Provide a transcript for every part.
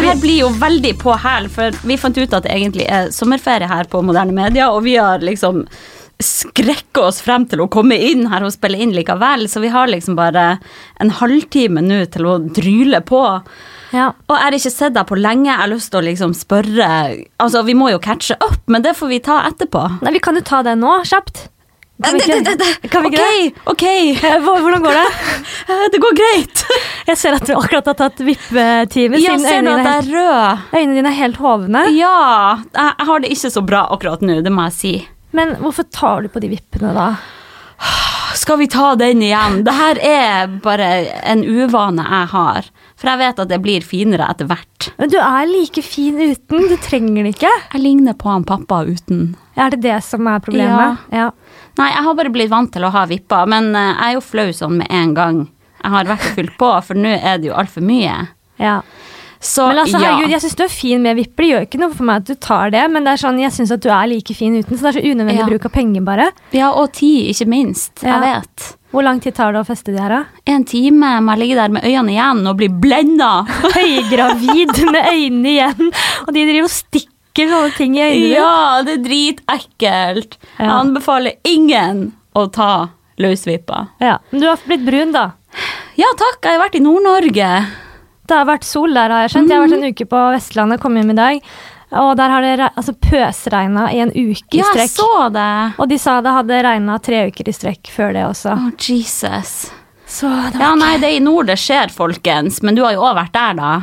det her blir jo veldig på hæl, for vi fant ut at det egentlig er sommerferie her på Moderne Media, og vi har liksom skrekka oss frem til å komme inn her og spille inn likevel, så vi har liksom bare en halvtime nå til å dryle på. Ja. Og jeg har ikke sett deg på lenge, jeg har lyst til å liksom spørre Altså, vi må jo catche up, men det får vi ta etterpå. Nei, vi kan jo ta det nå, kjapt. Kan vi ikke, kan vi ikke det? Ok, ok. Eh, Hvordan går det? Eh, Det går greit. Jeg ser at du akkurat har tatt vippetime. Ja, ser du at det er jeg er rød? Øynene dine er helt hovne. Ja, jeg har det ikke så bra akkurat nå, det må jeg si. Men hvorfor tar du på de vippene da? Skal vi ta den igjen? Det her er bare en uvane jeg har. For jeg vet at det blir finere etter hvert. Men du er like fin uten. Du trenger det ikke. Jeg ligner på han pappa uten. Er det det som er problemet? Ja. Ja. Nei, jeg har bare blitt vant til å ha vipper, men eh, jeg er jo flau sånn med en gang jeg har vært og fylt på, for nå er det jo altfor mye. ja. Så Men altså, ja. herregud, jeg syns du er fin med vipper. Det gjør ikke noe for meg at du tar det, men det er sånn, jeg syns at du er like fin uten. Så det er så unødvendig Ja. bruk av penger, bare. ja, og tid, ikke minst. Ja. Jeg vet. Hvor lang tid tar det å feste de her, da? En time må jeg ligge der med øynene igjen og bli blenda. Høygravid med øynene igjen, og de driver og stikker sånne ting i øynene. Ja, det er dritekkelt. Jeg anbefaler ingen å ta løsvipa. Ja. Men du har blitt brun, da. Ja takk, jeg har vært i Nord-Norge. Det har vært sol der, har jeg skjønt. Jeg har vært Mhm. en uke på Vestlandet, kom hjem i dag, og der har det altså, pøsregna i en uke i strekk. Ja, jeg så det. Og de sa det hadde regna tre uker i strekk før det også. Å, Jesus. Så det Ja, nei, det er i nord det skjer, folkens. Men du har jo òg vært der, da.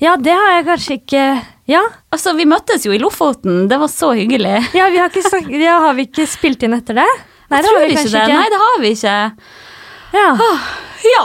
Ja, det har jeg kanskje ikke Ja, Altså, vi møttes jo i Lofoten. Det var så hyggelig. ja, vi har, ikke snakket, ja har vi ikke spilt inn etter det? Nei, det har vi ikke kanskje det. ikke. Nei, det har vi ikke. Ja. Ja.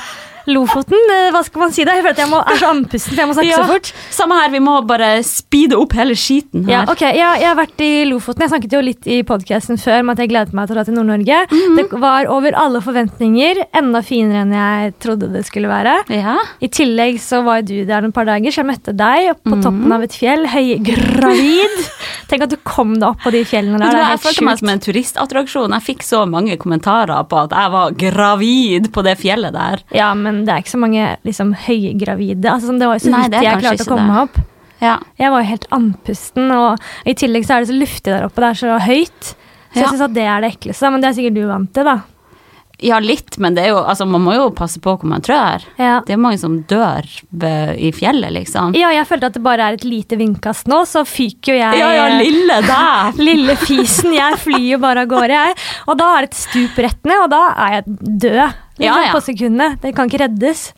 Lofoten, eh, hva skal man si da? Jeg føler at jeg må, er så andpusten, for jeg må snakke Ja. så fort. Samme her, vi må bare speede opp hele skiten her. Ja, ok, ja, Jeg har vært i Lofoten. Jeg snakket jo litt i podkasten før om at jeg gledet meg til å dra til Nord-Norge. Mhm. Det var over alle forventninger. Enda finere enn jeg trodde det skulle være. Ja. I tillegg så var du der noen par dager, så jeg møtte deg på Mhm. toppen av et fjell, høygravid. Tenk at du kom deg opp på de fjellene der. Det jeg følte meg som en turistattraksjon. Jeg fikk så mange kommentarer på at jeg var gravid på det fjellet der. Ja, men det er ikke så mange liksom høygravide. Altså, sånn, det var jo så Nei, vidt jeg klarte å komme meg opp. Ja. Jeg var jo helt andpusten, og i tillegg så er det så luftig der oppe. Det er så høyt. Så jeg syns at det er det ekleste. Men det er sikkert du vant til, da. ja, litt, men det jo, altså, man må jo passe på hvor man trør. Ja. Det er mange som dør i fjellet, liksom. ja, jeg følte at det bare er et lite vindkast nå, så fyker jo jeg Ja, ja, lille deg! Lille fisen, jeg flyr jo bare av gårde, jeg. Og da er det et stup rett ned, og da er jeg død. Liksom, Ja, ja. På sekundet. Det kan ikke reddes.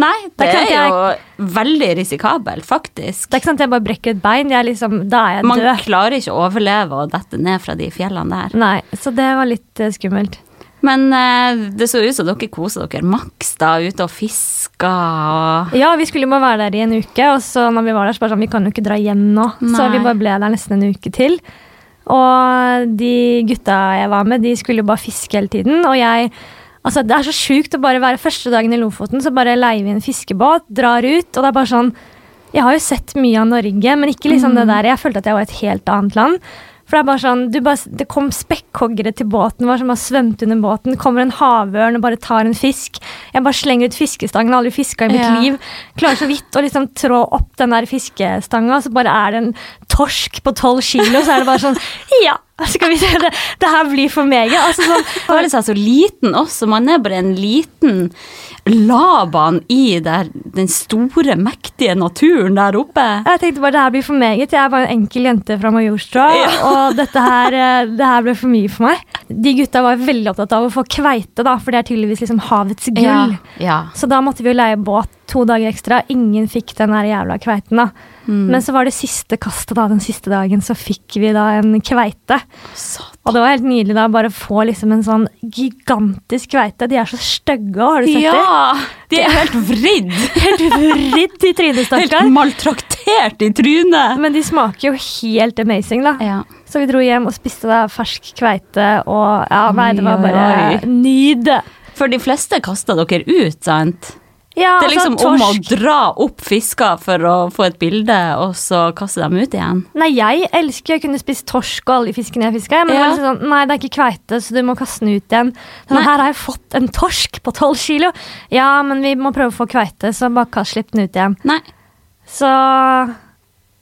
Nei, det, det er jo jo veldig risikabelt, faktisk. Det er ikke sant at jeg bare brekker et bein. Jeg er liksom, da er jeg Man død. klarer ikke å overleve og dette ned fra de fjellene der. Nei, så det var litt eh, skummelt. Men eh, det så ut som dere koser dere maks da, ute og fiska og Ja, vi skulle jo bare være der i en uke, og så når vi var der, så bare sånn, vi kan jo ikke dra hjem nå. Så vi bare ble der nesten en uke til. Og de gutta jeg var med, de skulle jo bare fiske hele tiden, og jeg Altså, det er så sjukt å bare være første dagen i Lofoten, så bare leier vi en fiskebåt, drar ut, og det er bare sånn Jeg har jo sett mye av Norge, men ikke liksom det der Jeg følte at jeg var i et helt annet land. For det er bare sånn, du bare, det kom spekkhoggere til båten vår som har svømt under båten. Kommer en havørn og bare tar en fisk. Jeg bare slenger ut fiskestangen, aldri fiska i mitt Ja. liv. Klarer så vidt å liksom trå opp den der fiskestanga, så bare er det en torsk på tolv kilo, så er det bare sånn Ja, skal vi se, det, det her blir for meget. Altså sånn, føler seg så liten også. Man er bare en liten Laban i der, den store, mektige naturen der oppe. jeg tenkte bare det her blir for meget. Jeg er bare en enkel jente fra Majorstua, og dette her, eh, det her ble for mye for meg. De gutta var veldig opptatt av å få kveite, da, for det er tydeligvis liksom havets gull. ja. Så da måtte vi jo leie båt to dager ekstra. Ingen fikk den der jævla kveiten, da. Mm. Men så var det siste kastet da, den siste dagen, så fikk vi da en kveite. Satan. Og det var helt nydelig da, bare få liksom en sånn gigantisk kveite. De er så stygge har du sett Ja! De er helt vridd. Helt vridd i trynet, Helt maltraktert i trynet. Men de smaker jo helt amazing, da. Ja. Så vi dro hjem og spiste da fersk kveite, og ja, nei, det var bare nyd. For de fleste kasta dere ut, sant? Ja, Det er liksom altså, om å dra opp fisker for å få et bilde, og så kaste dem ut igjen. Nei, jeg elsker å kunne spise torsk og alle de fiskene jeg fisker, men det Ja. var liksom sånn, nei, det er ikke kveite, så du må kaste den ut igjen. Sånn, her har jeg fått en torsk på 12 kilo. Ja, men vi må prøve å få kveite, så bare slipp den ut igjen. Nei. Så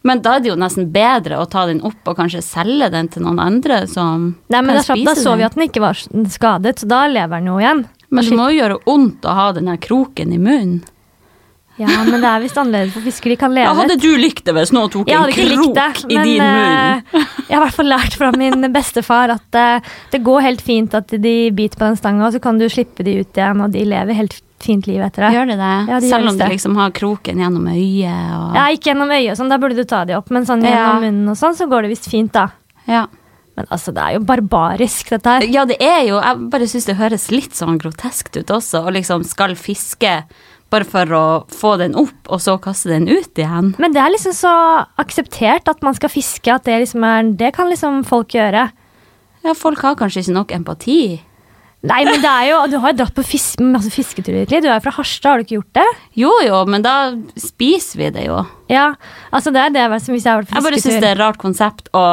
Men da er det jo nesten bedre å ta den opp og kanskje selge den til noen andre som Nei, men kan spise den. Da så vi at den ikke var skadet, så da lever den jo igjen. Men det må jo gjøre vondt å ha den kroken i munnen. Ja, men det er visst annerledes for fisker. De kan leve Ja, hadde du likt det hvis noen tok en krok det, i men din munn? eh, jeg har i hvert fall lært fra min bestefar at eh, det går helt fint at de biter på den stanga, og så kan du slippe de ut igjen, og de lever helt fint liv etter det. Gjør de det? Ja, de Selv om de liksom har kroken gjennom øyet og Ja, ikke gjennom øyet og sånn, da burde du ta de opp, men sånn Ja. gjennom munnen og sånn, så går det visst fint, da. Ja. Men altså, det er jo barbarisk, dette her. Ja, det er jo Jeg bare syns det høres litt sånn groteskt ut også, og liksom skal fiske bare for å få den opp, og så kaste den ut igjen. Men det er liksom så akseptert at man skal fiske, at det liksom er Det kan liksom folk gjøre. Ja, folk har kanskje ikke nok empati. Nei, men det er jo Du har jo dratt på fisk, masse ditt liv. Du er jo fra Harstad, har du ikke gjort det? Jo jo, men da spiser vi det jo. Ja, altså det er det som hvis jeg har vært på fisketur. Jeg bare syns det er et rart konsept å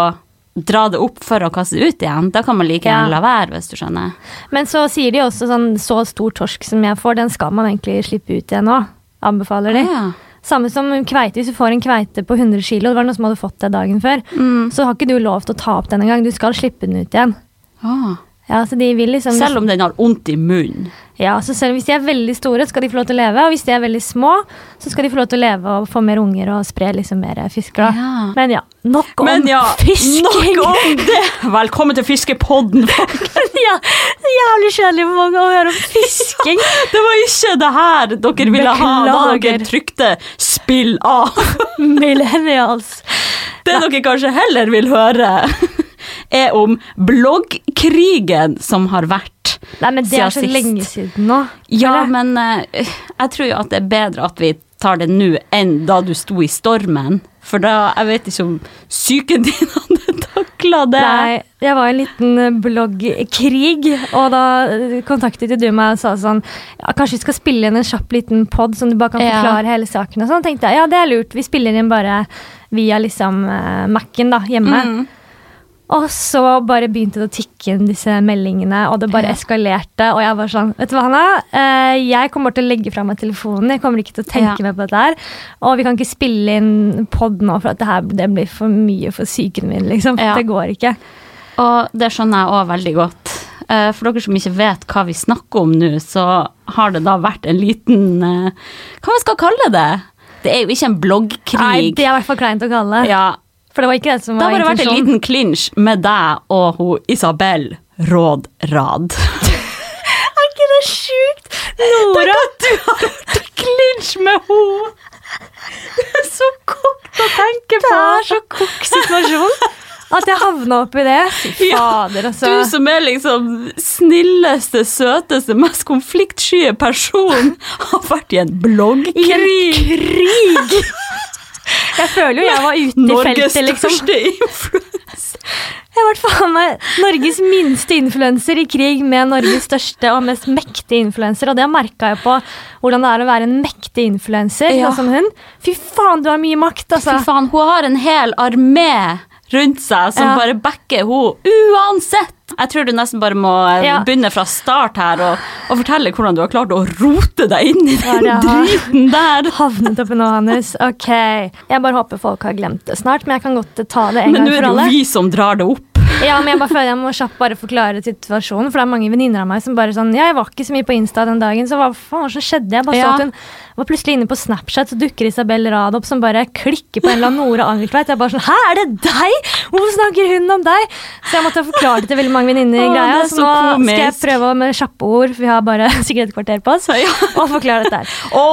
dra det opp for å kaste det ut igjen. Da kan man like gjerne la være, hvis du skjønner. Men så sier de også sånn så stor torsk som jeg får, den skal man egentlig slippe ut igjen nå. Anbefaler de. Ah, ja. Samme som kveite. Hvis du får en kveite på 100 kilo, det var noen som hadde fått det dagen før, Mm. så har ikke du lov til å ta opp den engang. Du skal slippe den ut igjen. Ah. Ja, liksom Selv om den har vondt i munnen. Ja, så selv hvis de er veldig store, skal de få lov til å leve. Og hvis de er veldig små, så skal de få lov til å leve og få mer unger og spre liksom mer fisk. Ja. Men ja, nok om Men ja, fisking! nok om det! Velkommen til Fiskepodden. ja, så jævlig kjedelig for mange å høre om fisking. Det var ikke det her dere ville ha da dere trykte 'spill av'. Millennials. Det dere kanskje heller vil høre, er om bloggkrigen som har vært. Nei, men det er så sist. lenge siden nå. Ja, Eller? men uh, jeg tror jo at det er bedre at vi tar det nå enn da du sto i stormen. For da, jeg vet ikke om psyken din hadde takla det. Nei, jeg var i en liten eh, bloggkrig, og da eh, kontaktet du meg og sa sånn ja, Kanskje vi skal spille inn en kjapp liten pod som du bare kan Ja. forklare hele saken. Og sånn tenkte jeg, ja det er lurt. Vi spiller inn bare via liksom Mac-en da, hjemme. Mm. Og så bare begynte det å tikke inn disse meldingene, og det bare eskalerte. Og jeg var sånn, vet du hva Hanna, Eh, jeg kommer til å legge fra meg telefonen. Jeg kommer ikke til å tenke Ja. mer på dette her. Og vi kan ikke spille inn pod nå, for at det her det blir for mye for psyken min. liksom. Ja. Det går ikke. Og det skjønner jeg òg veldig godt. Eh, For dere som ikke vet hva vi snakker om nå, så har det da vært en liten eh, Hva man skal kalle det? Det er jo ikke en bloggkrig. Nei, det er i hvert fall kleint å kalle. Ja, For det var ikke det som det har bare vært en liten klinsj med deg og hun Isabel Råd Rad. Er ikke det sjukt? Nora! du har vært i klinsj med henne! Det er så kokt å tenke på. Det er så kokk situasjon at jeg havna oppi det. Fy fader, altså. Du som er liksom snilleste, søteste, mest konfliktskye person, har vært i en bloggkrig! I en krig! Jeg føler jo jeg var ute i Norges feltet, liksom. største influenser. Jeg ble faen meg Norges minste influenser i krig med Norges største og mest mektige influenser. Og det merka jeg på hvordan det er å være en mektig influenser Ja. sånn som hun. Fy faen, du har mye makt, altså. Fy faen, hun har en hel armé rundt seg som Ja. bare backer henne uansett. Jeg tror du nesten bare må eh, Ja. begynne fra start her og, og fortelle hvordan du har klart å rote deg inn i den ja, driten der. Havnet oppi nå, Hannes. Ok. Jeg bare håper folk har glemt det snart, men jeg kan godt ta det en Men gang nå er for det alle. jo vi som drar det opp. Ja, men jeg bare føler jeg må kjapt bare forklare situasjonen, for det er mange venninner av meg som bare sånn Ja, jeg var ikke så mye på Insta den dagen, så hva faen som skjedde? Jeg bare så Ja. at hun var plutselig inne på Snapchat, så dukker Isabel Rad opp som bare klikker på en eller annen Nora Angeltveit. Jeg bare sånn Hæ, er det deg?! Hvorfor snakker hun om deg?! Så jeg måtte forklare det til veldig mange venninner i greia. Så så nå skal jeg prøve med kjappe ord, for vi har bare sikkert et kvarter på oss, Ja. og forklare dette her. Å,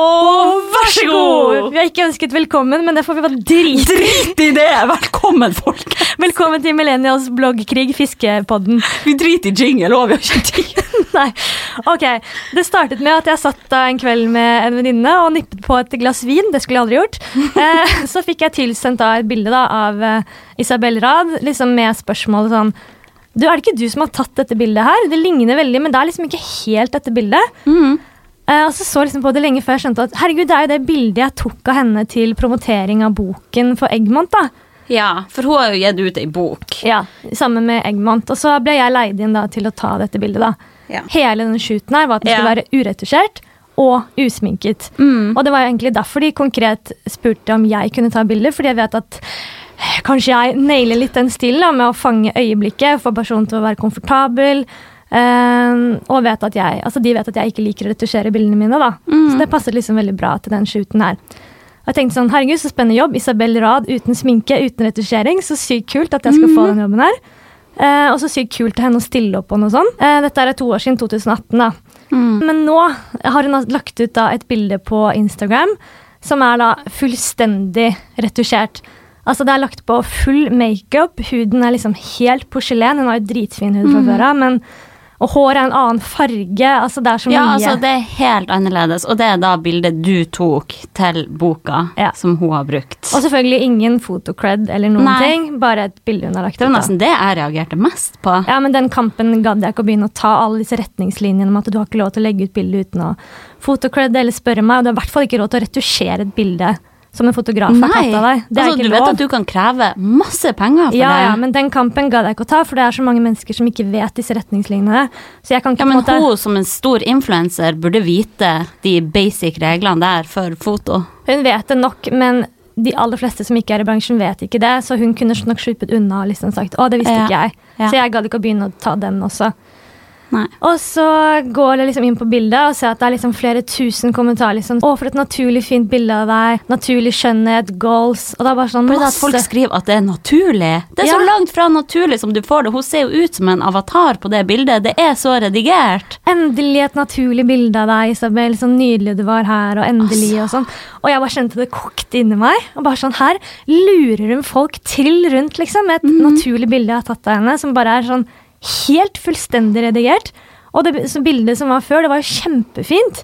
vær så god! Vi har ikke ønsket velkommen, men det får vi bare drite i. Drit i det! Velkommen, folk. Velkommen til Millennials bloggkrig, fiskepodden. Vi driter i jingle òg, vi har ikke tid. Nei. Ok, Det startet med at jeg satt da en kveld med en venninne og nippet på et glass vin. Det skulle jeg aldri gjort. Eh, så fikk jeg tilsendt da et bilde da av eh, Isabel Rad liksom med spørsmålet sånn Du, Er det ikke du som har tatt dette bildet her? Det ligner veldig, men det er liksom ikke helt dette bildet. Mm. Uh, og så så liksom på det lenge før jeg skjønte at herregud, det er jo det bildet jeg tok av henne til promotering av boken for Eggmont. da. Ja, for hun har jo gitt ut ei bok. Ja, Sammen med Eggmont. Og så ble jeg leid inn da til å ta dette bildet. da. Ja. Hele den shooten her var at den skulle være uretusjert og usminket. Mm. Og det var egentlig derfor de konkret spurte om jeg kunne ta bilder, fordi jeg vet at eh, kanskje jeg nailer litt den stilen da, med å fange øyeblikket, få personen til å være komfortabel. Uh, og vet at jeg, altså de vet at jeg ikke liker å retusjere bildene mine. da. Så det passet liksom veldig bra til den shooten her. Og jeg tenkte sånn, herregud, så spennende jobb. Isabel Rad uten sminke, uten retusjering. Så sykt kult at jeg skal få den jobben her. Eh, og så sykt kult av henne å stille opp på noe sånt. Eh, dette er to år siden, 2018. da. Men nå har hun lagt ut da et bilde på Instagram som er da fullstendig retusjert. Altså Det er lagt på full makeup, huden er liksom helt porselen. Hun har jo dritfin hud fra før av, men og håret er en annen farge. altså Det er så mye. Ja, altså det er helt annerledes, og det er da bildet du tok til boka Ja. som hun har brukt. Og selvfølgelig ingen fotocred eller noen Nei. ting, bare et bilde hun har lagt Det var nesten det jeg reagerte mest på. Ja, men den kampen gadd jeg ikke å begynne å ta alle disse retningslinjene om at du har ikke lov til å legge ut bilde uten å fotocred eller spørre meg, og du har i hvert fall ikke råd til å retusjere et bilde som en fotograf har tatt av deg. Det er altså, ikke du lov. vet at du kan kreve masse penger for ja, det. ja, men den kampen gadd jeg ikke å ta, for det er så mange mennesker som ikke vet disse retningslinjene. Så jeg kan ikke Ja, på men måte... hun som en stor influenser burde vite de basic reglene der for foto. Hun vet det nok, men de aller fleste som ikke er i bransjen, vet ikke det. Så hun kunne nok sluppet unna og liksom sagt å, det visste Ja. ikke jeg. Ja. Så jeg gadd ikke å begynne å ta den også. Nei. Og så går jeg liksom inn på bildet og ser at det er liksom flere tusen kommentarer. liksom, 'Å, for et naturlig fint bilde av deg'. 'Naturlig skjønnhet'. 'Goals'. Og det er bare sånn masse. at folk skriver at det er naturlig. Det er Ja. så langt fra naturlig som du får det. Hun ser jo ut som en avatar på det bildet. Det er så redigert. Endelig et naturlig bilde av deg, Isabel. Så nydelig du var her, og endelig og sånn. Og jeg bare kjente det kokte inni meg. Og bare sånn, Her lurer hun folk trill rundt, liksom, et naturlig bilde jeg har tatt av henne, som bare er sånn helt fullstendig redigert. Og det bildet som var før, det var jo kjempefint.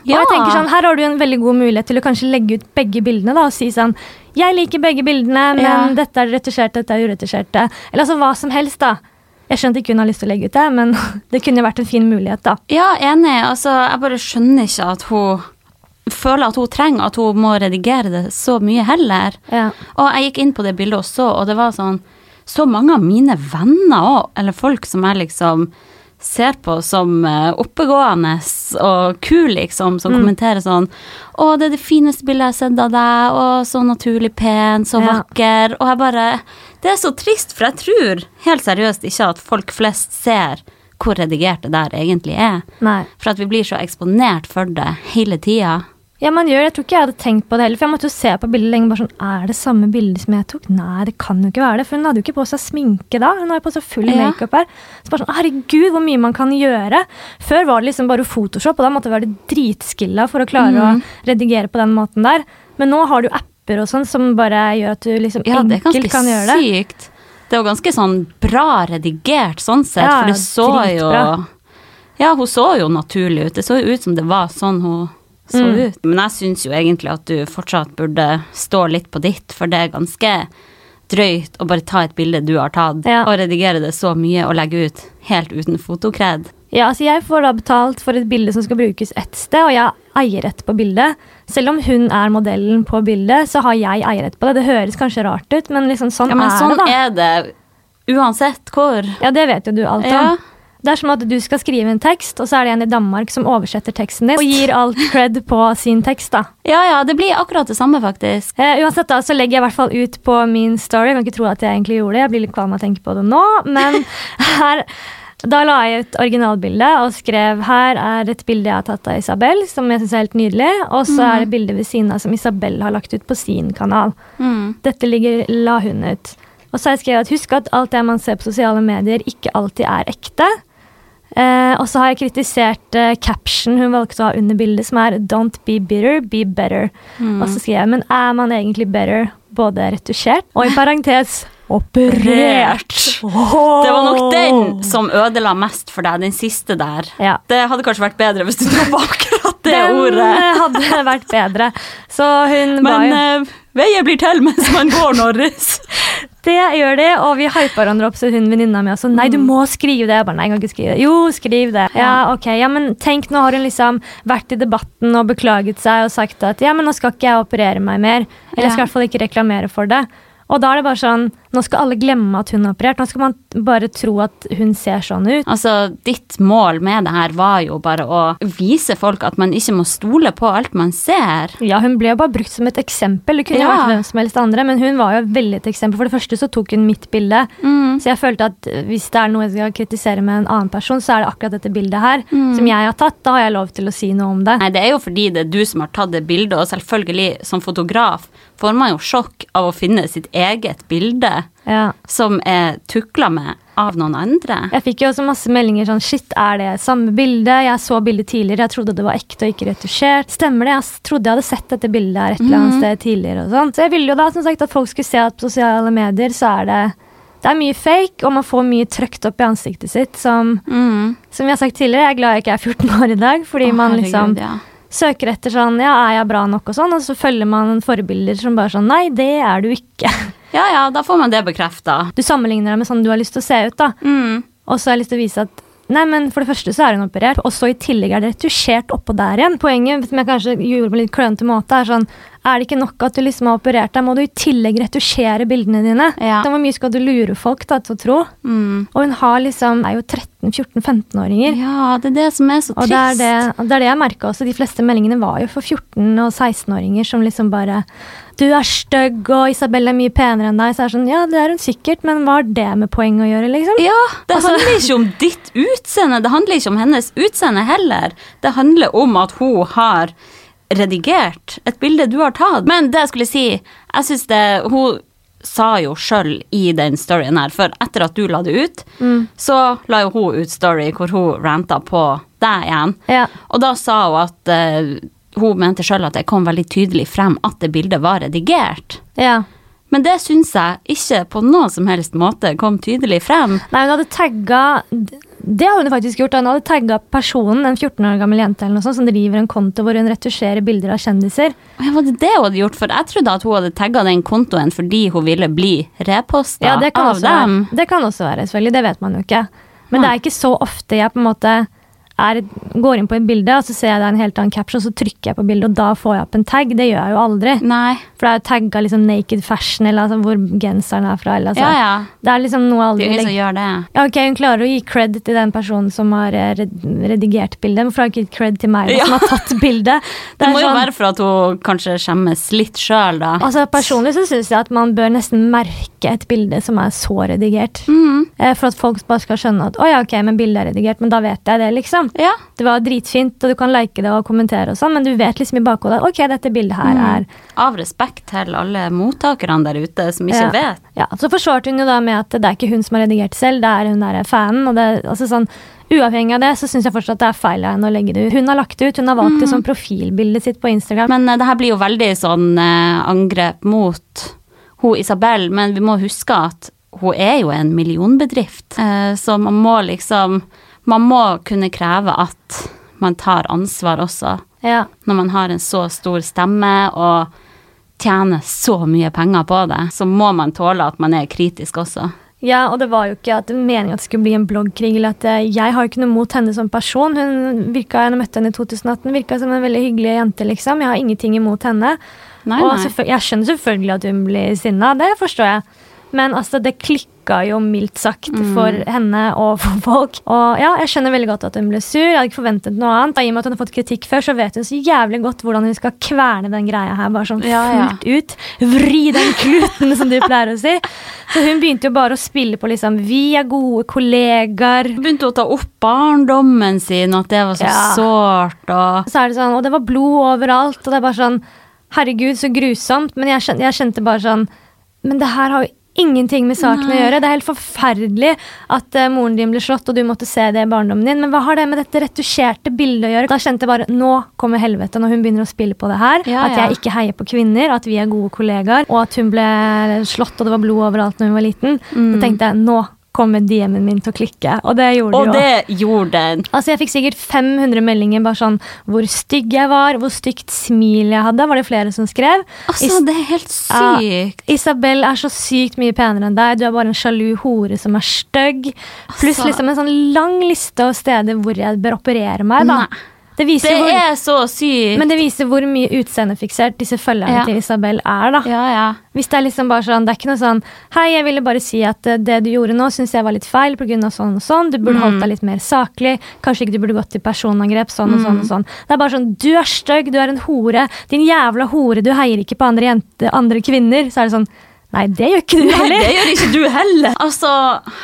Og jeg tenker sånn, Her har du en veldig god mulighet til å kanskje legge ut begge bildene da, og si sånn Jeg liker begge bildene, men Ja. dette er retusjert, dette er uretusjert. Eller altså hva som helst, da. Jeg skjønte ikke hun har lyst til å legge ut det, men det kunne vært en fin mulighet, da. Ja, enig. Altså, jeg bare skjønner ikke at hun føler at hun trenger at hun må redigere det så mye heller. Ja. Og jeg gikk inn på det bildet og så, og det var sånn Så mange av mine venner òg, eller folk som jeg liksom ser på som eh, oppegående og kul, liksom, som kommenterer sånn 'Å, det er det fineste bildet jeg har sett av deg, Å, så naturlig pen, så Ja. vakker.' Og jeg bare Det er så trist, for jeg tror helt seriøst ikke at folk flest ser hvor redigert det der egentlig er. Nei. For at vi blir så eksponert for det hele tida. Ja, man gjør. Jeg tror ikke jeg hadde tenkt på det heller. For jeg måtte jo se på bildet lenge. bare sånn, Er det samme bilde som jeg tok? Nei, det kan jo ikke være det. For hun hadde jo ikke på seg sminke da. Hun har jo på seg full Ja. makeup her. Så bare sånn, herregud, hvor mye man kan gjøre. Før var det liksom bare Photoshop, og da måtte det være dritskilla for å klare å redigere på den måten der. Men nå har du apper og sånn som bare gjør at du liksom Ja, enkelt kan gjøre det. sykt. Det er jo ganske sånn bra redigert sånn sett, Ja, for det så dritbra. jo Ja, hun så jo naturlig ut. Det så jo ut som det var sånn hun så Mm. ut. Men jeg syns jo egentlig at du fortsatt burde stå litt på ditt, for det er ganske drøyt å bare ta et bilde du har tatt, Ja. og redigere det så mye og legge ut helt uten fotokred. Ja, altså jeg får da betalt for et bilde som skal brukes ett sted, og jeg har eierrett på bildet. Selv om hun er modellen på bildet, så har jeg eierrett på det. Det høres kanskje rart ut, men liksom sånn Ja, men er sånn det, er det uansett hvor. Ja, det vet jo du alt om. Ja. Det er som at du skal skrive en tekst, og så er det en i Danmark som oversetter teksten din og gir alt cred på sin tekst. da. Ja ja, det blir akkurat det samme, faktisk. Eh, uansett da, så legger jeg i hvert fall ut på min story. Jeg kan ikke tro at jeg egentlig gjorde det. Jeg blir litt kvalm av å tenke på det nå. Men her, da la jeg ut originalbildet og skrev her er et bilde jeg har tatt av Isabel, som jeg syns er helt nydelig. Og så er det bildet ved siden av som Isabel har lagt ut på sin kanal. Mm. Dette ligger, la hun ut. Og så har jeg skrevet at husk at alt det man ser på sosiale medier, ikke alltid er ekte. Eh, og så har jeg kritisert eh, caption hun valgte å ha under bildet, som er 'Don't be bitter, be better'. Og så skriver jeg 'Men er man egentlig better, både retusjert og i parentes operert'? Det var nok den som ødela mest for deg, den siste der. Ja. Det hadde kanskje vært bedre hvis du på akkurat det Den ordet. Den hadde vært bedre. Så hun ba Men jo uh, veier blir til mens man går, Norris. Det gjør de, og vi hyper hverandre opp, så hun venninna mi også Nei, du må skrive det. Jeg bare, nei, jeg kan ikke skrive det. Jo, skriv det. Ja, ok. Ja, men tenk, nå har hun liksom vært i debatten og beklaget seg og sagt at ja, men nå skal ikke jeg operere meg mer. Eller jeg skal i hvert fall ikke reklamere for det. Og da er det bare sånn Nå skal alle glemme at hun er operert. Nå skal man bare tro at hun ser sånn ut. Altså, ditt mål med det her var jo bare å vise folk at man ikke må stole på alt man ser. Ja, hun ble jo bare brukt som et eksempel. Det kunne Ja. vært hvem som helst andre, men hun var jo veldig et eksempel. For det første så tok hun mitt bilde, så jeg følte at hvis det er noe jeg skal kritisere med en annen person, så er det akkurat dette bildet her som jeg har tatt. Da har jeg lov til å si noe om det. Nei, det er jo fordi det er du som har tatt det bildet, og selvfølgelig, som fotograf, får man jo sjokk av å finne sitt eget bilde Ja. som er tukla med av noen andre. Jeg fikk jo også masse meldinger sånn Shit, er det samme bilde? Jeg så bildet tidligere, jeg trodde det var ekte og ikke retusjert. Stemmer det? Jeg trodde jeg hadde sett dette bildet her et eller annet sted tidligere og sånn. Så jeg ville jo da som sagt at folk skulle se at på sosiale medier så er det det er mye fake, og man får mye trøkt opp i ansiktet sitt. Som, Mm. som jeg har sagt tidligere, jeg er glad jeg ikke er 14 år i dag. Fordi Å, man herregud, liksom ja. Søker etter sånn Ja, er jeg bra nok? Og sånn, og så følger man forbilder som bare sånn Nei, det er du ikke. ja ja, da får man det bekrefta. Du sammenligner deg med sånn du har lyst til å se ut, da. Mm. Og så har jeg lyst til å vise at Nei, men For det første så er hun operert, og så i tillegg er det retusjert oppå der igjen. Poenget som jeg kanskje gjorde på en litt klønete måte, er sånn Er det ikke nok at du liksom har operert deg, må du i tillegg retusjere bildene dine? Ja. Så Hvor mye skal du lure folk da til å tro? Mm. Og hun har liksom er jo 13-14-15-åringer. Ja, det er det som er så Og trist. det er det, og det er det jeg merka også. De fleste meldingene var jo for 14- og 16-åringer som liksom bare Du er stygg, og Isabel er mye penere enn deg. Så er det sånn, ja, det er hun sikkert, men hva har det med poeng å gjøre, liksom? Ja, det Altså- handler ikke om ditt utseende, det handler ikke om hennes utseende heller. Det handler om at hun har redigert et bilde du har tatt. Men det jeg skulle si, jeg syns det Hun sa jo sjøl i den storyen her, for etter at du la det ut, så la jo hun ut story hvor hun ranta på deg igjen. Ja. Og da sa hun at uh, hun mente sjøl at det kom veldig tydelig frem at det bildet var redigert. ja. Men det syns jeg ikke på noen som helst måte kom tydelig frem. Nei, hun hadde tagga Det har hun faktisk gjort. Hun hadde tagga personen, en 14 år gammel jente eller noe sånt, som driver en konto hvor hun retusjerer bilder av kjendiser. Ja, var det det hun hadde gjort? For jeg trodde at hun hadde tagga den kontoen fordi hun ville bli reposta Ja, av dem. være, det kan også være, selvfølgelig. Det vet man jo ikke. Men det er ikke så ofte jeg på en måte er, går inn på et bilde, og så ser jeg det er en helt annen caption, så trykker jeg på bildet, og da får jeg opp en tag. Det gjør jeg jo aldri. Nei. For det er jo tagga liksom naked fashion, eller altså hvor genseren er fra. Eller, altså. Ja, ja. Det er liksom noe Det aldri er ingen som gjør det. ja, ok, Hun klarer å gi cred til den personen som har eh, redigert bildet. Har hun ikke gitt cred til meg da, Ja. som har tatt bildet? Det, det må jo sånn- være for at hun kanskje skjemmes litt sjøl, da. Altså Personlig så syns jeg at man bør nesten merke et bilde som er så redigert. Mm. For at folk bare skal skjønne at å ja, ok, men bildet er redigert, men da vet jeg det, liksom. Ja. Det var dritfint, og du kan like det og kommentere og sånn, men du vet liksom i bakhodet ok, dette bildet her Mm. er Av respekt til alle mottakerne der ute som ikke Ja. vet. Ja, Så forsvarte hun jo da med at det er ikke hun som har redigert selv, det er hun der fanen. og det, altså sånn, Uavhengig av det, så syns jeg fortsatt det er feil av henne å legge det ut. Hun har lagt det ut, hun har valgt det som profilbildet sitt på Instagram. Men eh, det her blir jo veldig sånn eh, angrep mot hun Isabel, men vi må huske at hun er jo en millionbedrift, eh, så man må liksom Man må kunne kreve at man tar ansvar også, ja. når man har en så stor stemme og tjener så mye penger på det. Så må man tåle at man er kritisk også. Ja, og det var jo ikke at meningen at det skulle bli en bloggkrig. eller at eh, Jeg har jo ikke noe mot henne som person. Hun virka, Jeg møtte henne i 2018, virka som en veldig hyggelig jente. liksom. Jeg har ingenting imot henne. Nei, nei. og jeg skjønner selvfølgelig at hun blir sinna, det forstår jeg. Men altså, det klikka jo mildt sagt Mm. for henne og for folk. Og ja, jeg skjønner veldig godt at hun ble sur. Jeg hadde ikke forventet noe annet. I og med at hun har fått kritikk før, så vet hun så jævlig godt hvordan hun skal kverne den greia her. Bare sånn Ja, ja. fullt ut. Vri den kluten, som du pleier å si. Så hun begynte jo bare å spille på liksom Vi er gode kollegaer. Begynte å ta opp barndommen sin, at det var så Ja. sårt, og Så er det sånn, og det var blod overalt, og det er bare sånn Herregud, så grusomt. Men jeg kjente, jeg kjente bare sånn Men det her har jo ingenting med saken å gjøre. Det er helt forferdelig at uh, moren din ble slått, og du måtte se det i barndommen din. Men hva har det med dette retusjerte bildet å gjøre? Da kjente jeg bare Nå kommer helvete, når hun begynner å spille på det her. Ja, at ja. jeg ikke heier på kvinner, at vi er gode kollegaer, og at hun ble slått, og det var blod overalt når hun var liten. Da tenkte jeg nå kommer DM-en min til å klikke. Og det gjorde Og det jo. det gjorde den. Altså Jeg fikk sikkert 500 meldinger bare sånn hvor stygg jeg var, hvor stygt smil jeg hadde. var det flere som skrev. Altså, Is- det er helt Ja. sykt. Isabel er så sykt mye penere enn deg. Du er bare en sjalu hore som er stygg. Pluss Altså- liksom en sånn lang liste av steder hvor jeg bør operere meg. da. Nei. Det Det hvor, er så sykt. men det viser hvor mye utseendefiksert disse følgerne Ja. til Isabel er. da. ja, ja. Hvis det er liksom bare sånn, det er ikke noe sånn Hei, jeg ville bare si at eh, det du gjorde nå, syns jeg var litt feil pga. sånn og sånn. Du burde Mm. holdt deg litt mer saklig. Kanskje ikke du burde gått til personangrep. Sånn og sånn Mm. og sånn. Det er bare sånn Du er stygg, du er en hore. Din jævla hore, du heier ikke på andre jente, andre kvinner. Så er det sånn Nei, det gjør ikke du Nei, heller. det gjør ikke du heller. Altså,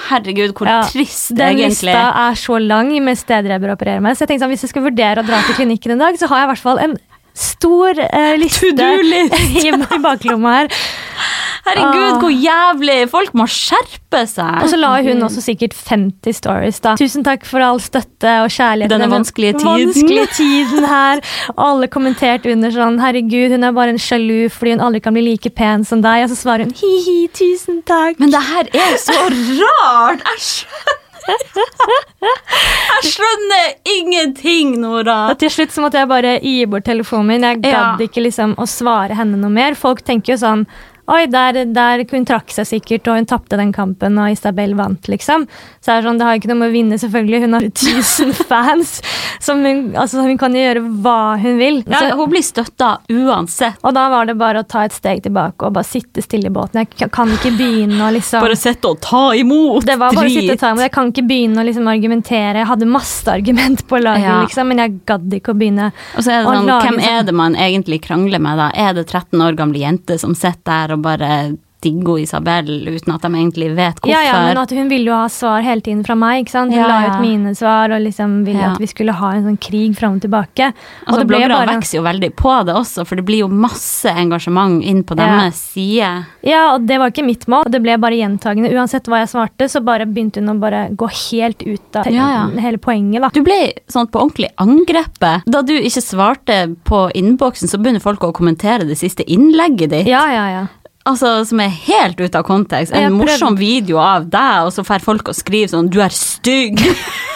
herregud, hvor Ja, trist Den egentlig. lista er så lang med steder jeg bør operere meg. Så jeg tenkte sånn, Hvis jeg skal vurdere å dra til klinikken en dag, så har jeg i hvert fall en stor eh, liste i, i baklomma her. Herregud, hvor jævlig! Folk må skjerpe seg. Og så la hun også sikkert 50 stories. da. Tusen takk for all støtte og kjærlighet. Denne vanskelige tiden. vanskelige tiden her. Og alle kommenterte under sånn Herregud, hun er bare en sjalu fordi hun aldri kan bli like pen som deg. Og så svarer hun hi-hi, tusen takk. Men det her er så rart! Skjønner Jeg skjønner ingenting, Nora. Og til slutt så måtte jeg bare gi bort telefonen min. Jeg gadd Ja. ikke liksom å svare henne noe mer. Folk tenker jo sånn Oi, der, der hun trakk seg sikkert, og hun tapte den kampen, og Isabel vant, liksom. Så er det sånn, det har ikke noe med å vinne, selvfølgelig. Hun har 1000 fans. Som hun, altså, hun kan gjøre hva hun vil. Ja, Så, hun blir støtta uansett. og da var det bare å ta et steg tilbake og bare sitte stille i båten. Jeg kan ikke begynne å liksom Bare sitte og ta imot. det var bare å sitte og ta imot. Jeg kan ikke begynne å liksom argumentere. Jeg hadde masse argument på laget, Ja. liksom, men jeg gadd ikke å begynne. Og så er det sånn, lage hvem sånn- er det man egentlig krangler med, da? Er det 13 år gamle jenter som sitter der og bare digger Isabel uten at de egentlig vet hvorfor? Ja, ja, men at hun ville jo ha svar hele tiden fra meg. ikke sant? Hun Ja, la ut mine svar og liksom ville Ja. at vi skulle ha en sånn krig fram og tilbake. Og Altså, bloggere bare- vokser jo veldig på det også, for det blir jo masse engasjement inn på Ja. deres side. Ja, og det var ikke mitt mål. Det ble bare gjentagende. Uansett hva jeg svarte, så bare begynte hun å bare gå helt ut av Ja, ja. hele poenget. da. Du ble sånn på ordentlig angrepet. Da du ikke svarte på innboksen, så begynner folk å kommentere det siste innlegget ditt. Ja, ja, ja. Altså, Som er helt ute av kontekst. En morsom video av deg, og så får folk å skrive sånn 'du er stygg'.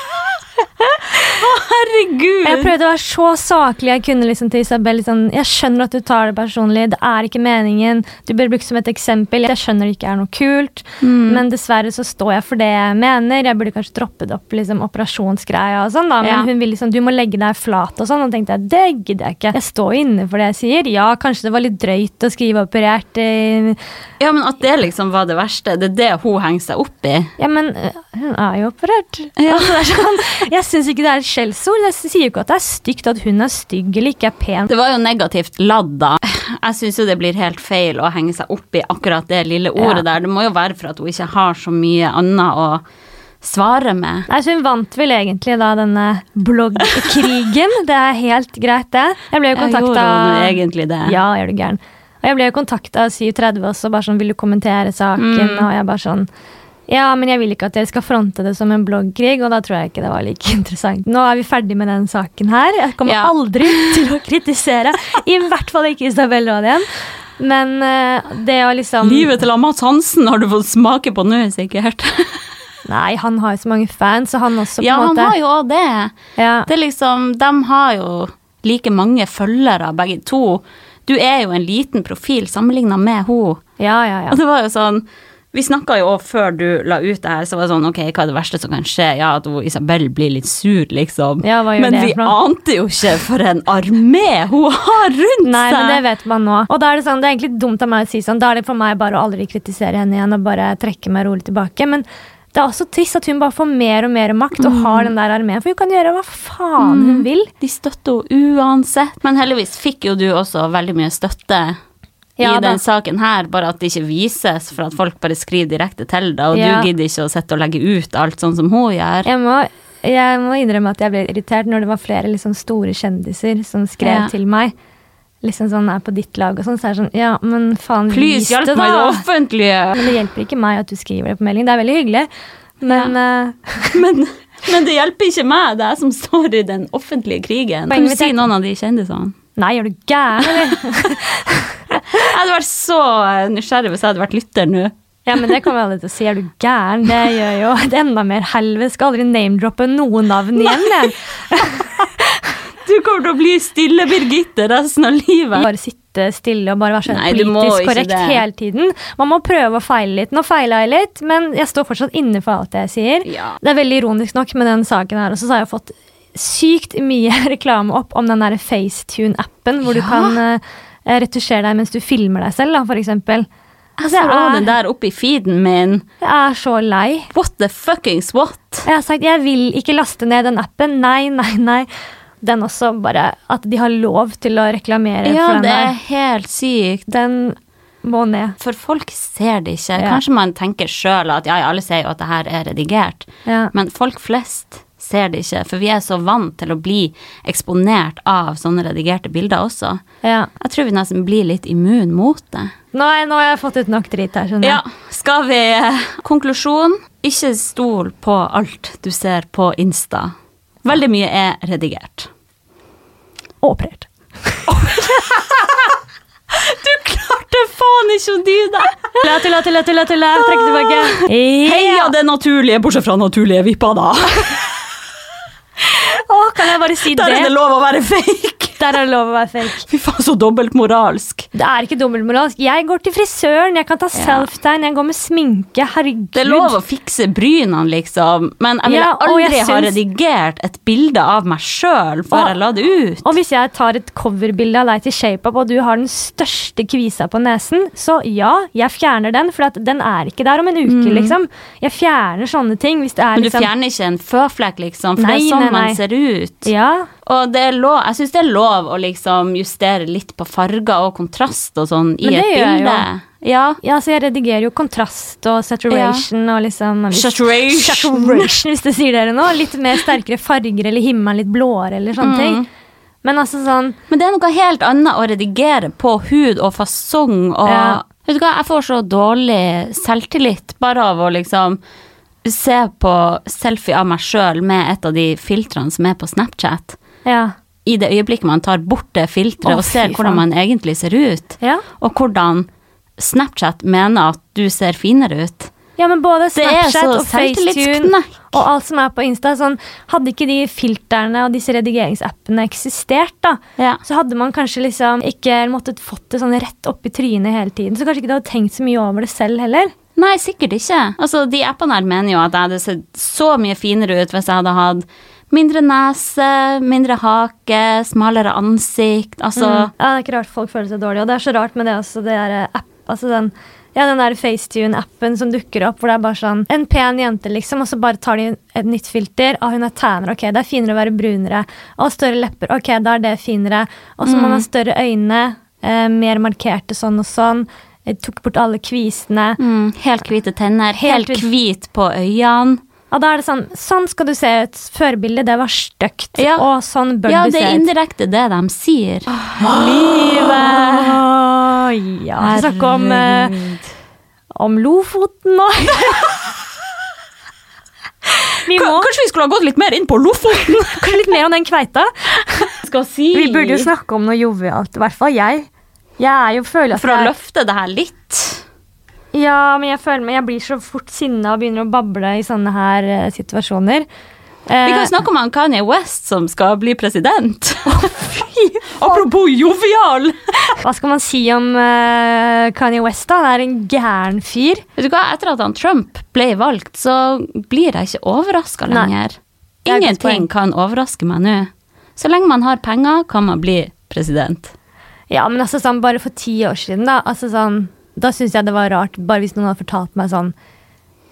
Å, herregud! Jeg prøvde å være så saklig jeg kunne liksom til Isabel. Liksom, jeg skjønner at du tar det personlig, det er ikke meningen. Du bør bruke som et eksempel. Jeg skjønner det ikke er noe kult, Mm. men dessverre så står jeg for det jeg mener. Jeg burde kanskje droppet opp liksom, operasjonsgreia og sånn, da. Men Ja. hun ville liksom du må legge deg flat og sånn. Og tenkte jeg det gidder jeg ikke. Jeg står inne for det jeg sier. Ja, kanskje det var litt drøyt å skrive operert. eh, Ja, men at det liksom var det verste, det er det hun henger seg opp i. Ja, men øh, hun er jo operert. Ja. Altså, det er sånn, jeg syns ikke det er et skjellsord. Jeg sier jo ikke at det er stygt at hun er stygg eller ikke er pen. Det var jo negativt ladd, da. Jeg syns jo det blir helt feil å henge seg opp i akkurat det lille ordet der. Det må jo være for at hun ikke har så mye annet å svare med. Nei, så Hun vant vel egentlig da denne bloggkrigen. Det er helt greit, det. Jeg ble jo kontakta gjorde hun egentlig det. Ja, er du gæren. Og jeg ble jo kontakta av 730 også, bare sånn 'vil du kommentere saken?' Mm. Og jeg bare sånn ja, men jeg vil ikke at dere skal fronte det som en bloggkrig, og da tror jeg ikke det var like interessant. Nå er vi ferdig med den saken her. Jeg kommer Ja. aldri til å kritisere. I hvert fall ikke Isabel igjen. Men eh, det å liksom Livet til Amat Hansen har du fått smake på nå, sikkert. Nei, han har jo så mange fans, og han også, på en Ja, en han har jo òg det. ja. Det er liksom, De har jo like mange følgere, begge to. Du er jo en liten profil sammenligna med henne. ja, ja, ja. Og det var jo sånn Vi snakka jo før du la ut det her, så var det sånn ok, hva er det verste som kan skje? Ja, at Isabel blir litt sur, liksom. Ja, men det vi bra? ante jo ikke for en armé hun har rundt Nei, seg! men det vet man nå. Og da er det sånn, det er egentlig dumt av meg å si sånn. Da er det for meg bare å aldri kritisere henne igjen og bare trekke meg rolig tilbake. Men det er også trist at hun bare får mer og mer makt og har den der armeen. For hun kan gjøre hva faen hun vil. De støtter henne uansett. Men heldigvis fikk jo du også veldig mye støtte Ja, i den saken her, bare at det ikke vises, for at folk bare skriver direkte til deg, og Ja. du gidder ikke å sitte og legge ut alt sånn som hun gjør. Jeg må, jeg må innrømme at jeg ble irritert når det var flere liksom store kjendiser som skrev Ja. til meg. Liksom sånn, er på ditt lag og sånn. Så er det sånn, ja, men faen, Please, vis det, meg i det da! offentlige! Men det hjelper ikke meg at du skriver det på melding. Det er veldig hyggelig. Men uh... Men, men det hjelper ikke meg, det er jeg som står i den offentlige krigen. Kan du si noen av de kjendisene? nei, er du gæren, eller? Jeg hadde vært så nysgjerrig hvis jeg hadde vært lytter nå. Ja, men det kommer aldri til å si. Er du gæren? Det gjør jo det enda mer helvete. Skal aldri name-droppe noe navn igjen. Jeg. Du kommer til å bli stille, Birgitte, resten av livet. Bare sitte stille og bare være så Nei, politisk korrekt det. hele tiden. Man må prøve å feile litt. Nå feila jeg litt, men jeg står fortsatt inne for alt jeg sier. Ja. Det er veldig ironisk nok med den saken her. Og så har jeg fått sykt mye reklame opp om den der FaceTune-appen, hvor du Ja. kan eh, retusjere deg mens du filmer deg selv, da, for eksempel. Jeg Altså, får jeg, den er, der oppi feeden min. jeg er så lei. What the fuckings what? Jeg har sagt jeg vil ikke laste ned den appen. Nei, nei, nei. Den også bare At de har lov til å reklamere Ja, for den det er helt sykt. Den må ned. For folk ser det ikke. Ja. Kanskje man tenker sjøl at ja, ja, alle ser jo at det her er redigert. Ja. Men folk flest ser det ikke, for vi er så vant til å bli eksponert av sånne redigerte bilder også. ja. Jeg tror vi nesten blir litt immun mot det. Jeg- nå har jeg fått ut nok drit her, skjønner Ja, skal vi Konklusjon. Ikke stol på alt du ser på Insta. Veldig mye er redigert. Og operert. Du klarte faen ikke å dy deg! Tulla, tulla, tulla, tulla, tulla. Trekk tilbake. Heia det naturlige, bortsett fra naturlige vipper, da. Å, kan jeg bare si Der er det det? lov å være fake. Der er det lov å være fake. Fy faen, så dobbeltmoralsk. Det er ikke dobbeltmoralsk. Jeg går til frisøren, jeg kan ta Ja. self-tegn, jeg går med sminke. Herregud. Det er lov å fikse brynene, liksom, men jeg ville Ja, aldri ha syns- redigert et bilde av meg sjøl før Og- jeg la det ut. Og hvis jeg tar et coverbilde av deg til ShapeUp, og du har den største kvisa på nesen, så ja, jeg fjerner den, for den er ikke der om en uke, liksom. Jeg fjerner sånne ting hvis det er Mm. Men du liksom fjerner ikke en føflekk, liksom, for Nei, det er sånn nei, nei. man ser ut. Ja. Og det lov, jeg syns det er lov å liksom justere litt på farger og kontrast og sånn i et bilde. Ja. ja, så jeg redigerer jo kontrast og saturation og liksom Saturation. Saturation, hvis det sier dere noe. Litt mer sterkere farger eller himmelen litt blåere eller sånne Mm. ting. Men altså sånn Men det er noe helt annet å redigere på hud og fasong og Ja. Vet du hva, jeg får så dårlig selvtillit bare av å liksom se på selfie av meg sjøl med et av de filtrene som er på Snapchat. Ja. I det øyeblikket man tar bort det filteret oh, og ser hvordan man egentlig ser ut, ja. og hvordan Snapchat mener at du ser finere ut. Ja, men både Snapchat og Facetune og alt som er på Insta, sånn, hadde ikke de filterne og disse redigeringsappene eksistert, da, Ja. så hadde man kanskje liksom ikke måttet fått det sånn rett opp i trynet hele tiden. Så kanskje ikke du hadde tenkt så mye over det selv heller. Nei, sikkert ikke. Altså, de appene her mener jo at jeg hadde sett så mye finere ut hvis jeg hadde hatt mindre nese, mindre hake, smalere ansikt. Altså Mm. Ja, det er ikke rart folk føler seg dårlige, og det er så rart med det også, det er app, altså den ja, den der FaceTune-appen som dukker opp, hvor det er bare sånn En pen jente, liksom, og så bare tar de et nytt filter. Å, hun er tanner, ok, det er finere å være brunere. Og større lepper, ok, da er det finere. Og så må man ha større øyne, eh, mer markerte sånn og sånn. Jeg tok bort alle kvisene. mm, Helt hvite tenner, helt, Helt hvit på øynene. Og da er det sånn Sånn skal du se ut. Førbildet, det var stygt. Ja. Og sånn bør Ja, du det er indirekte det de sier. Livet! Ja, vi snakke om, eh, om Lofoten nå. vi må Kanskje vi skulle ha gått litt mer inn på Lofoten? kanskje litt mer om den kveita. Si. Vi burde jo snakke om noe jovialt, i hvert fall jeg. Jeg er føler at For å jeg, løfte det her litt. Ja, men jeg føler meg Jeg blir så fort sinna og begynner å bable i sånne her uh, situasjoner. Vi kan snakke om han Kanye West som skal bli president. Apropos jovial! hva skal man si om uh, Kanye West, da? Han er en gæren fyr. Vet du hva, Etter at han Trump ble valgt, så blir jeg ikke overraska lenger. Er Ingenting kan overraske meg nå. Så lenge man har penger, kan man bli president. Ja, men altså sånn, bare for ti år siden, da. Altså sånn, da syns jeg det var rart, bare hvis noen hadde fortalt meg sånn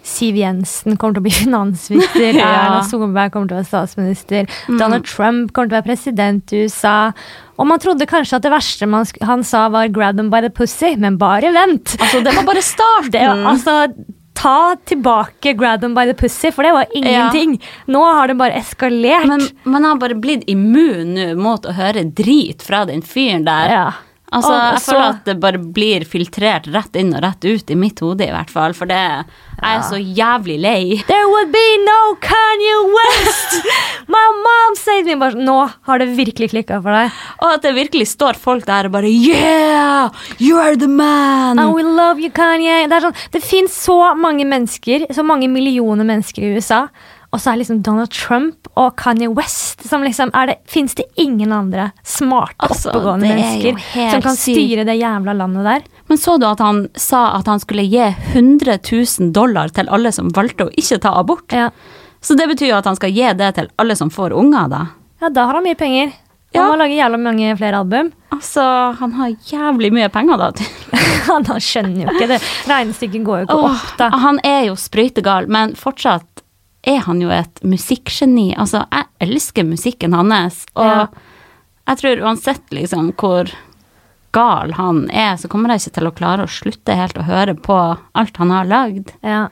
Siv Jensen kommer til å bli finansminister, Ja. Erna Solberg kommer til å være statsminister, Mm. Donald Trump kommer til å være president i USA. Og man trodde kanskje at det verste han sa var 'grab them by the pussy', men bare vent! Altså, det var bare starten. Det, altså, ta tilbake 'grab them by the pussy', for det var ingenting. Nå har det bare eskalert. Men man har bare blitt immun mot å høre drit fra den fyren der. ja. Altså, Og jeg så- føler at det bare blir filtrert rett inn og rett ut i mitt hode, i hvert fall. For det jeg er så jævlig lei. There would be no Kanye West! My mom said me bare, Nå har det virkelig klikka for deg. Og at det virkelig står folk der og bare Yeah! You are the man! I will love you, Kanye. Det, er sånn, det fins så mange mennesker, så mange millioner mennesker i USA. Og så er liksom Donald Trump og Kanye West som liksom er det, Fins det ingen andre smarte, Altså, oppegående er mennesker som kan styre det jævla landet der? Men så du at han sa at han skulle gi 100 000 dollar til alle som valgte å ikke ta abort? Ja. Så det betyr jo at han skal gi det til alle som får unger, da. Ja, da har han mye penger. Han Ja. må lage jævla mange flere album. Altså, han har jævlig mye penger, da. Han skjønner jo ikke det. Regnestykket går jo ikke oh, opp, da. han er jo sprøytegal, men fortsatt er han jo et musikkgeni. Altså, jeg elsker musikken hans, og Ja. jeg tror uansett liksom hvor gal han er, så kommer jeg ikke til å klare å slutte helt å høre på alt han har lagd. Ja.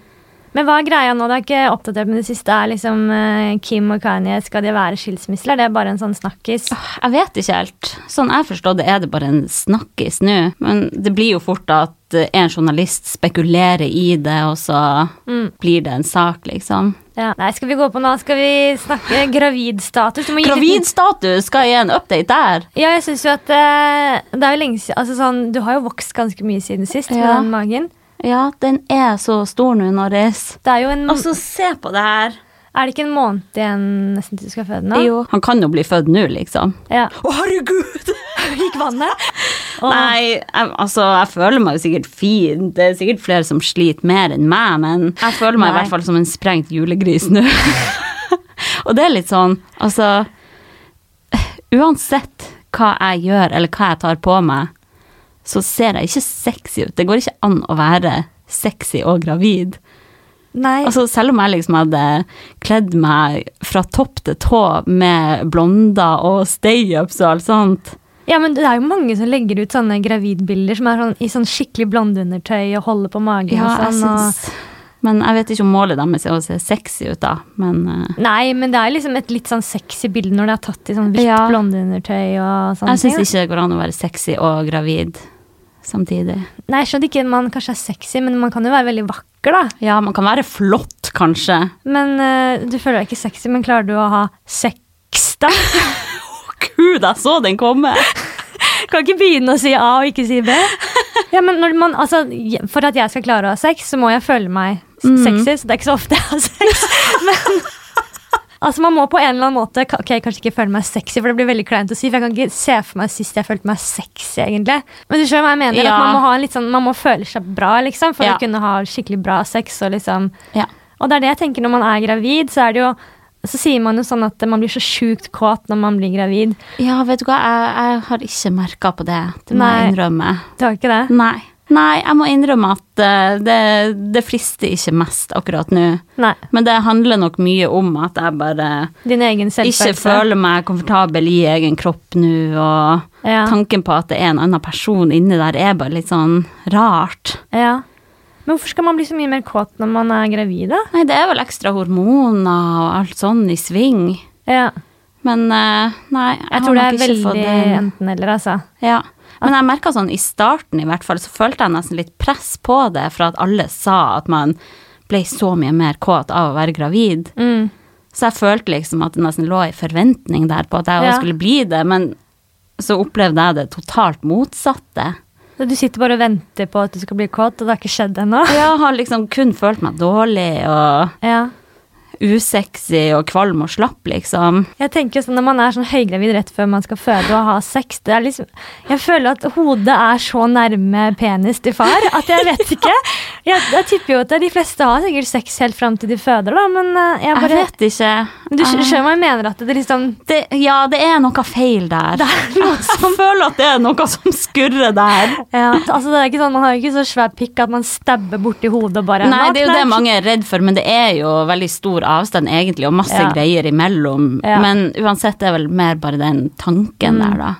Men hva er greia nå? Det er ikke oppdatert med det siste. Er liksom eh, Kim og Kanye, skal de være skilsmisser? Det er det bare en sånn snakkis? Jeg vet ikke helt. Sånn jeg forstår det, er det bare en snakkis nå. Men det blir jo fort at en journalist spekulerer i det, og så Mm. blir det en sak, liksom. Ja. Nei, skal vi gå på nå? Skal vi snakke gravidstatus? Gravidstatus, skal jeg gi en update der? Ja, jeg syns jo at uh, det er jo lenge siden altså sånn, Du har jo vokst ganske mye siden sist med den magen. Ja, den er så stor nå, Norris. Det er jo en Altså, se på det her. Er det ikke en måned igjen nesten til du skal føde nå? Jo. Han kan jo bli født nå, liksom. Ja. Å, herregud! Gikk vannet? Og... Nei, jeg, altså, jeg føler meg jo sikkert fin. Det er sikkert flere som sliter mer enn meg, men jeg føler meg i hvert fall som en sprengt julegris nå. Og det er litt sånn, altså Uansett hva jeg gjør, eller hva jeg tar på meg, så ser jeg ikke sexy ut. Det går ikke an å være sexy og gravid. Nei. Altså, selv om jeg liksom hadde kledd meg fra topp til tå med blonder og stay-ups og alt sånt. Ja, men det er jo mange som legger ut sånne gravidbilder som er sånn, i sånn skikkelig blondeundertøy og holder på magen Ja, og jeg synes, og- Men jeg vet ikke om målet deres er å se sexy ut, da. Men uh... Nei, men det er liksom et litt sånn sexy bilde når det er tatt i sånn hvitt Ja. blondeundertøy og sånne jeg syns ting. da. ikke det går an å være sexy og gravid samtidig. Nei, jeg skjønner ikke man kanskje er sexy, men man kan jo være veldig vakker, da. Ja, man kan være flott, kanskje. Men uh, du føler deg ikke sexy, men klarer du å ha sex, da? Gud, jeg så den komme! Kan ikke begynne å si A og ikke si B. Ja, men man, altså, For at jeg skal klare å ha sex, så må jeg føle meg Mhm. sexy. Så det er ikke så ofte jeg har sex. Men altså, man må på en eller annen måte ok, kanskje ikke føle meg sexy, for det blir veldig kleint å si. For jeg kan ikke se for meg sist jeg følte meg sexy, egentlig. Men du skjønner hva jeg mener? Ja. At man må, ha en litt sånn, man må føle seg bra, liksom, for Ja. å kunne ha skikkelig bra sex. Og liksom Ja. og det er det jeg tenker når man er gravid, så er det jo så sier man jo sånn at man blir så sjukt kåt når man blir gravid. ja, vet du hva, jeg, jeg har ikke merka på det. Det må jeg innrømme. Du har ikke det? Nei. Nei, jeg må innrømme at eh, det, det frister ikke mest akkurat nå. Nei. Men det handler nok mye om at jeg bare Din egen ikke føler meg komfortabel i egen kropp nå, og Ja. tanken på at det er en annen person inni der, er bare litt sånn rart. Ja. Men hvorfor skal man bli så mye mer kåt når man er gravid, da? Nei, det er vel ekstra hormoner og alt sånn i sving. Ja. Men eh, nei, jeg, Jeg tror det er veldig enten-eller, altså. Ja. Men jeg merka sånn i starten i hvert fall, så følte jeg nesten litt press på det, for at alle sa at man ble så mye mer kåt av å være gravid. Mm. Så jeg følte liksom at det nesten lå en forventning der på at jeg også Ja. skulle bli det, men så opplevde jeg det totalt motsatte. Du sitter bare og venter på at du skal bli kåt, og det har ikke skjedd ennå? Ja, har liksom kun følt meg dårlig og Ja. Usexy og kvalm og slapp, liksom. Jeg tenker sånn, Når man er sånn høygravid rett før man skal føde og ha sex det er liksom, Jeg føler at hodet er så nærme penis til far at jeg vet ikke. Jeg, jeg tipper jo at de fleste har sikkert sex helt fram til de føder, da, men jeg bare Jeg vet ikke. Men Du skj- skjønner hva jeg mener? At det liksom det, ja, det er noe feil der. Det er noe Jeg føler at det er noe som skurrer der. ja, altså det er ikke sånn, Man har jo ikke så svær pikk at man stabber borti hodet og bare Nei, det er jo det mange er redd for, men det er jo veldig stor avstand egentlig, og masse Ja. greier imellom. Ja. Men uansett, det er vel mer bare den tanken Mm. der, da.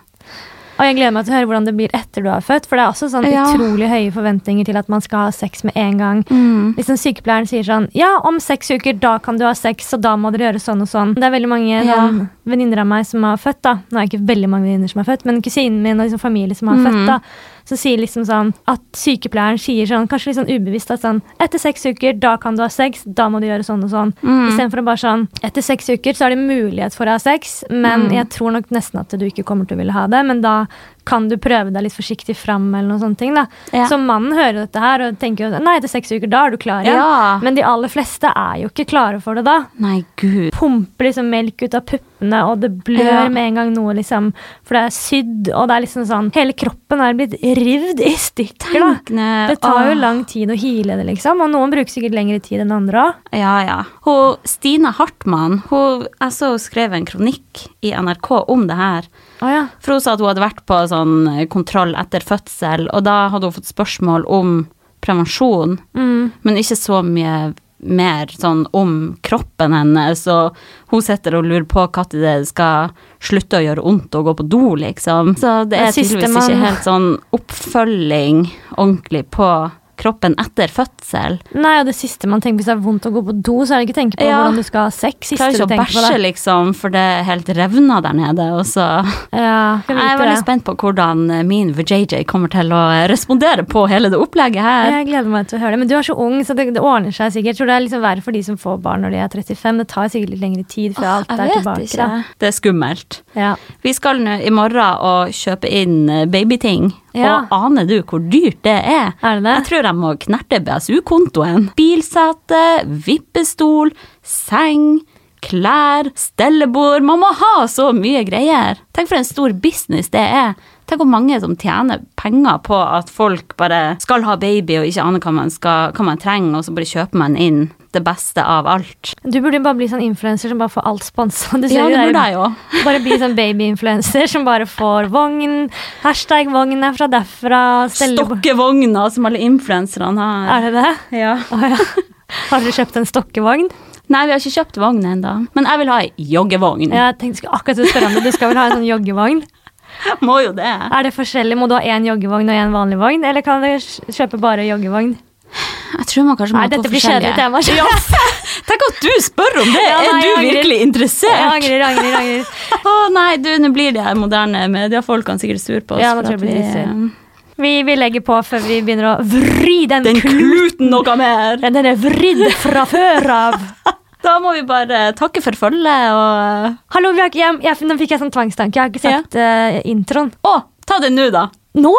Og jeg gleder meg til å høre hvordan det blir etter du har født. For det er også sånn Ja. utrolig høye forventninger til at man skal ha sex med en gang. Mm. Liksom Sykepleieren sier sånn Ja, om seks uker, da kan du ha sex, og da må dere gjøre sånn og sånn. Det er veldig mange Ja. sånn, venninner av meg som har født, da. Nå er det ikke veldig mange venninner som har født, men kusinen min og liksom familie som har mm. født, da. Så sier liksom sånn at sykepleieren sier sånn, kanskje litt sånn ubevisst at sånn Etter seks uker, da kan du ha sex, da må du gjøre sånn og sånn. Mm. Istedenfor å bare sånn Etter seks uker så er det mulighet for å ha sex, men Mm. jeg tror nok nesten at du ikke kommer til å ville ha det, men da kan du prøve deg litt forsiktig fram, eller noen sånne ting, da. Ja. Så mannen hører dette her og tenker jo nei, etter seks uker, da er du klar igjen. Ja. Men de aller fleste er jo ikke klare for det da. Nei, gud. Pumper liksom melk ut av puppene og det blør Ja. med en gang noe, liksom. For det er sydd, og det er liksom sånn Hele kroppen er blitt rivd i stykker, da. Det tar jo lang tid å hile det, liksom, og noen bruker sikkert lengre tid enn andre òg. Ja, ja. Hun, Stine Hartmann hun, jeg så hun skrev en kronikk i NRK om det her. Å ja. For hun sa at hun hadde vært på sånn kontroll etter fødsel, og da hadde hun fått spørsmål om prevensjon, Mm. men ikke så mye mer sånn om kroppen hennes, og hun sitter og lurer på når det skal slutte å gjøre vondt å gå på do, liksom. Så det er tydeligvis ikke helt sånn oppfølging ordentlig på kroppen etter fødsel. Nei, og det siste man tenker hvis det er vondt å gå på do, så er det ikke å tenke på Ja. hvordan du skal ha sex. Siste Klarer ikke å bæsje, liksom, for det er helt revna der nede, og så Ja, Jeg er veldig det. spent på hvordan min VJJ kommer til å respondere på hele det opplegget her. Jeg gleder meg til å høre det. Men du er så ung, så det, det ordner seg sikkert. Jeg tror det er liksom verre for de som får barn når de er 35. Det tar sikkert litt lengre tid før alt er tilbake. ikke. Det er skummelt. Ja. Vi skal nå i morgen og kjøpe inn eh, babyting. Ja. Og aner du hvor dyrt det er? Er det det? Jeg tror jeg må knerte BSU-kontoen. Bilsete, vippestol, seng, klær, stellebord. Man må ha så mye greier. Tenk for en stor business det er. Tenk hvor mange som tjener penger på at folk bare skal ha baby og ikke aner hva man, skal, hva man trenger, og så bare kjøper man inn det beste av alt. Du burde bare bli sånn influenser som bare får alt sponsa. Ja, det burde jeg jo. Bare bli sånn babyinfluenser som bare får vogn. Hashtag vogn er fra derfra. Stokkevogna som alle influenserne har. Er det det? Ja. Oh, ja. Har dere kjøpt en stokkevogn? Nei, vi har ikke kjøpt vogn ennå. Men jeg vil ha ei joggevogn. Jeg tenkte akkurat å spørre om det. Du skal vel ha en sånn joggevogn? Må jo det. Er det forskjellig? Må du ha én joggevogn og én vanlig vogn? Eller kan du kjøpe bare joggevogn? Jeg tror man kanskje må Nei, dette blir kjedelig tema. Ja, tenk at du spør om det! Ja, nei, er du virkelig angrer. virkelig Jeg angrer, angrer, angrer. Å nei, du, nå blir de her moderne mediefolkene sikkert sur på oss. Ja, for at vi- Vi, vi legger på før vi begynner å vri den, Den kluten. noe mer! Den er vridd fra før av. Da må vi bare takke for følget og Hallo, vi har ikke, jeg, jeg, nå fikk jeg sånn tvangstanke. Jeg har ikke sagt eh, introen. Å, ta den nå, da! Nå?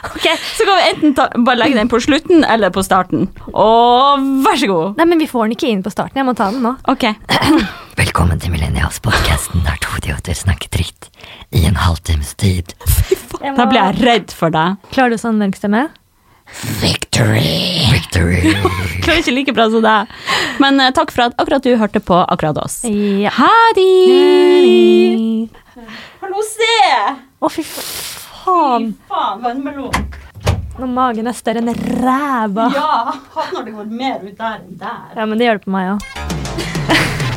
ok. Så kan vi enten ta, bare legge den på slutten eller på starten. Og vær så god! Nei, men vi får den ikke inn på starten. Jeg må ta den nå. Ok. Velkommen til Millennials-podkasten der to idioter snakker dritt i en halvtimes tid. Må- Da blir jeg redd for deg. Klarer du sånn mørkstemme? Victory! Victory! Klarer ikke like bra som deg. Men uh, takk for at akkurat du hørte på akkurat oss. Ja. Ha det! Hallo, se! Å, fy faen. Faen, vannmelon. Når magen er større enn ræva. Ja, havner det gått mer ut der enn der. Ja, men det hjelper meg òg.